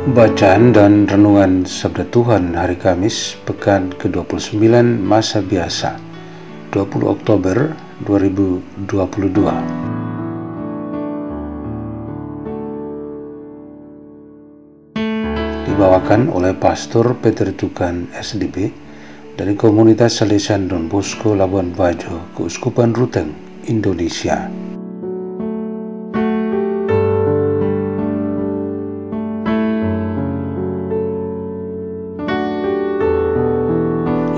Bacaan dan Renungan Sabda Tuhan hari Kamis, Pekan ke-29 Masa Biasa, 20 Oktober 2022. Dibawakan oleh Pastor Peter Tukan SDB dari Komunitas Salesan Don Bosco Labuan Bajo, Keuskupan Ruteng, Indonesia.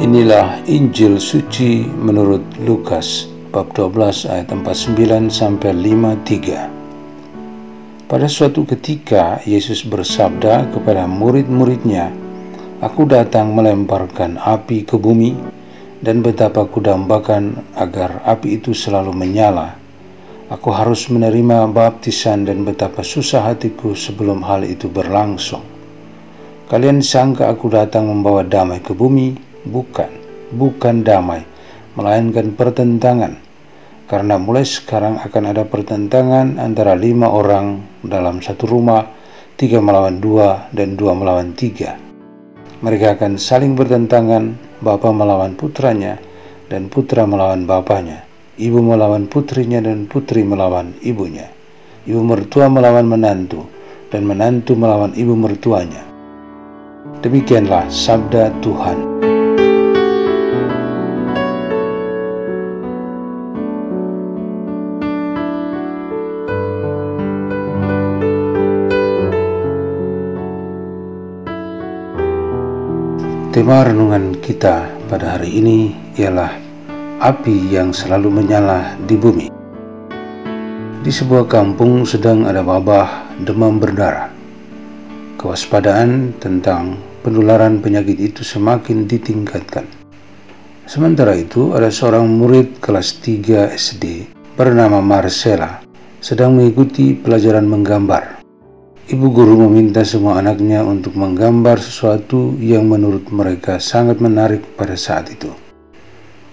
Inilah Injil suci menurut Lukas bab 12 ayat 49 sampai 53. Pada suatu ketika Yesus bersabda kepada murid-muridnya, Aku datang melemparkan api ke bumi dan betapa kudambakan agar api itu selalu menyala. Aku harus menerima baptisan dan betapa susah hatiku sebelum hal itu berlangsung. Kalian sangka aku datang membawa damai ke bumi, bukan, bukan damai, melainkan pertentangan. Karena mulai sekarang akan ada pertentangan antara lima orang dalam satu rumah, tiga melawan dua, dan dua melawan tiga. Mereka akan saling bertentangan, bapa melawan putranya, dan putra melawan bapaknya, ibu melawan putrinya, dan putri melawan ibunya, ibu mertua melawan menantu, dan menantu melawan ibu mertuanya. Demikianlah sabda Tuhan. Tema renungan kita pada hari ini ialah api yang selalu menyala di bumi. Di sebuah kampung sedang ada wabah demam berdarah. Kewaspadaan tentang penularan penyakit itu semakin ditingkatkan. Sementara itu, ada seorang murid kelas 3 SD bernama Marcella sedang mengikuti pelajaran menggambar. Ibu guru meminta semua anaknya untuk menggambar sesuatu yang menurut mereka sangat menarik pada saat itu.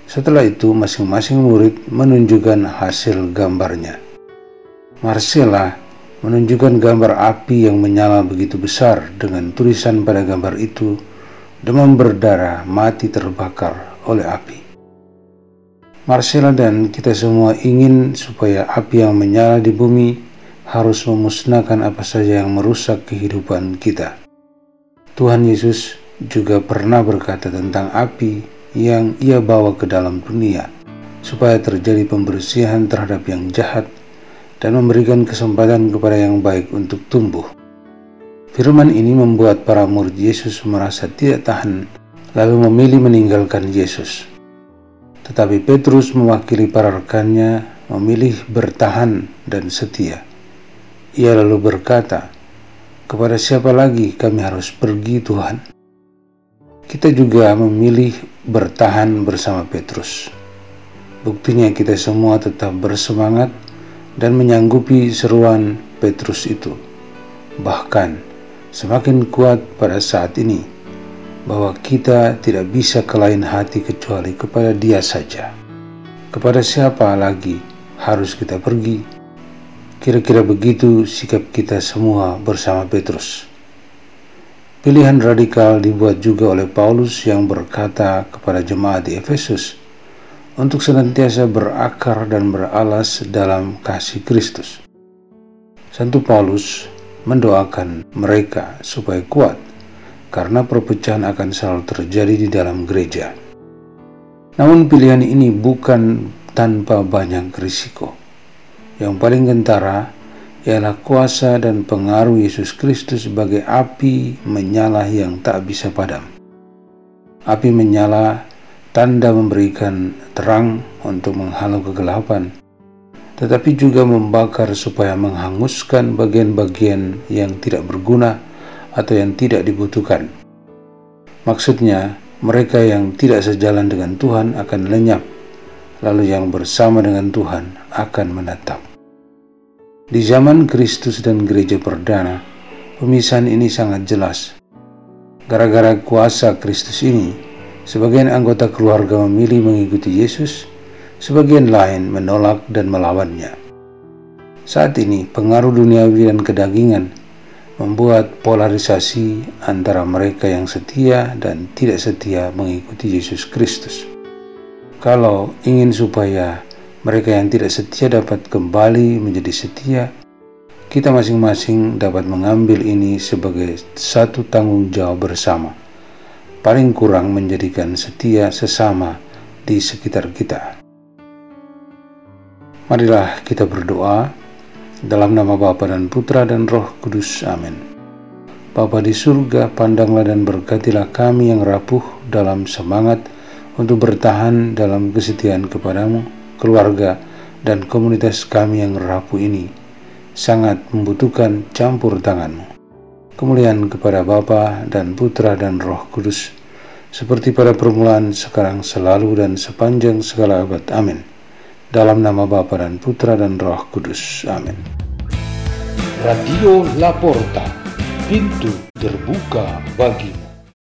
Setelah itu, masing-masing murid menunjukkan hasil gambarnya. Marcella menunjukkan gambar api yang menyala begitu besar dengan tulisan pada gambar itu, demam berdarah mati terbakar oleh api. Marcella dan kita semua ingin supaya api yang menyala di bumi harus memusnahkan apa saja yang merusak kehidupan kita. Tuhan Yesus juga pernah berkata tentang api yang ia bawa ke dalam dunia, supaya terjadi pembersihan terhadap yang jahat dan memberikan kesempatan kepada yang baik untuk tumbuh. Firman ini membuat para murid Yesus merasa tidak tahan, lalu memilih meninggalkan Yesus. Tetapi Petrus mewakili para rekannya memilih bertahan dan setia. Ia lalu berkata, "Kepada siapa lagi kami harus pergi, Tuhan?" Kita juga memilih bertahan bersama Petrus. Buktinya, kita semua tetap bersemangat dan menyanggupi seruan Petrus itu. Bahkan, semakin kuat pada saat ini bahwa kita tidak bisa kelain hati kecuali kepada Dia saja. Kepada siapa lagi harus kita pergi? Kira-kira begitu sikap kita semua bersama Petrus. Pilihan radikal dibuat juga oleh Paulus yang berkata kepada jemaat di Efesus untuk senantiasa berakar dan beralas dalam kasih Kristus. Santo Paulus mendoakan mereka supaya kuat karena perpecahan akan selalu terjadi di dalam gereja. Namun pilihan ini bukan tanpa banyak risiko. Yang paling gentara ialah kuasa dan pengaruh Yesus Kristus sebagai api menyala yang tak bisa padam. Api menyala tanda memberikan terang untuk menghalau kegelapan, tetapi juga membakar supaya menghanguskan bagian-bagian yang tidak berguna atau yang tidak dibutuhkan. Maksudnya, mereka yang tidak sejalan dengan Tuhan akan lenyap, lalu yang bersama dengan Tuhan akan menetap. Di zaman Kristus dan gereja perdana, pemisahan ini sangat jelas. Gara-gara kuasa Kristus ini, sebagian anggota keluarga memilih mengikuti Yesus, sebagian lain menolak dan melawannya. Saat ini, pengaruh duniawi dan kedagingan membuat polarisasi antara mereka yang setia dan tidak setia mengikuti Yesus Kristus. Kalau ingin supaya mereka yang tidak setia dapat kembali menjadi setia, kita masing-masing dapat mengambil ini sebagai satu tanggung jawab bersama. Paling kurang menjadikan setia sesama di sekitar kita. Marilah kita berdoa dalam nama Bapa dan Putra dan Roh Kudus. Amin. Bapa di surga, pandanglah dan berkatilah kami yang rapuh dalam semangat untuk bertahan dalam kesetiaan kepadamu, keluarga, dan komunitas kami yang rapuh ini sangat membutuhkan campur tanganmu. Kemuliaan kepada Bapa dan Putra dan Roh Kudus, seperti pada permulaan, sekarang, selalu, dan sepanjang segala abad. Amin. Dalam nama Bapa dan Putra dan Roh Kudus. Amin. Radio Laporta, pintu terbuka bagi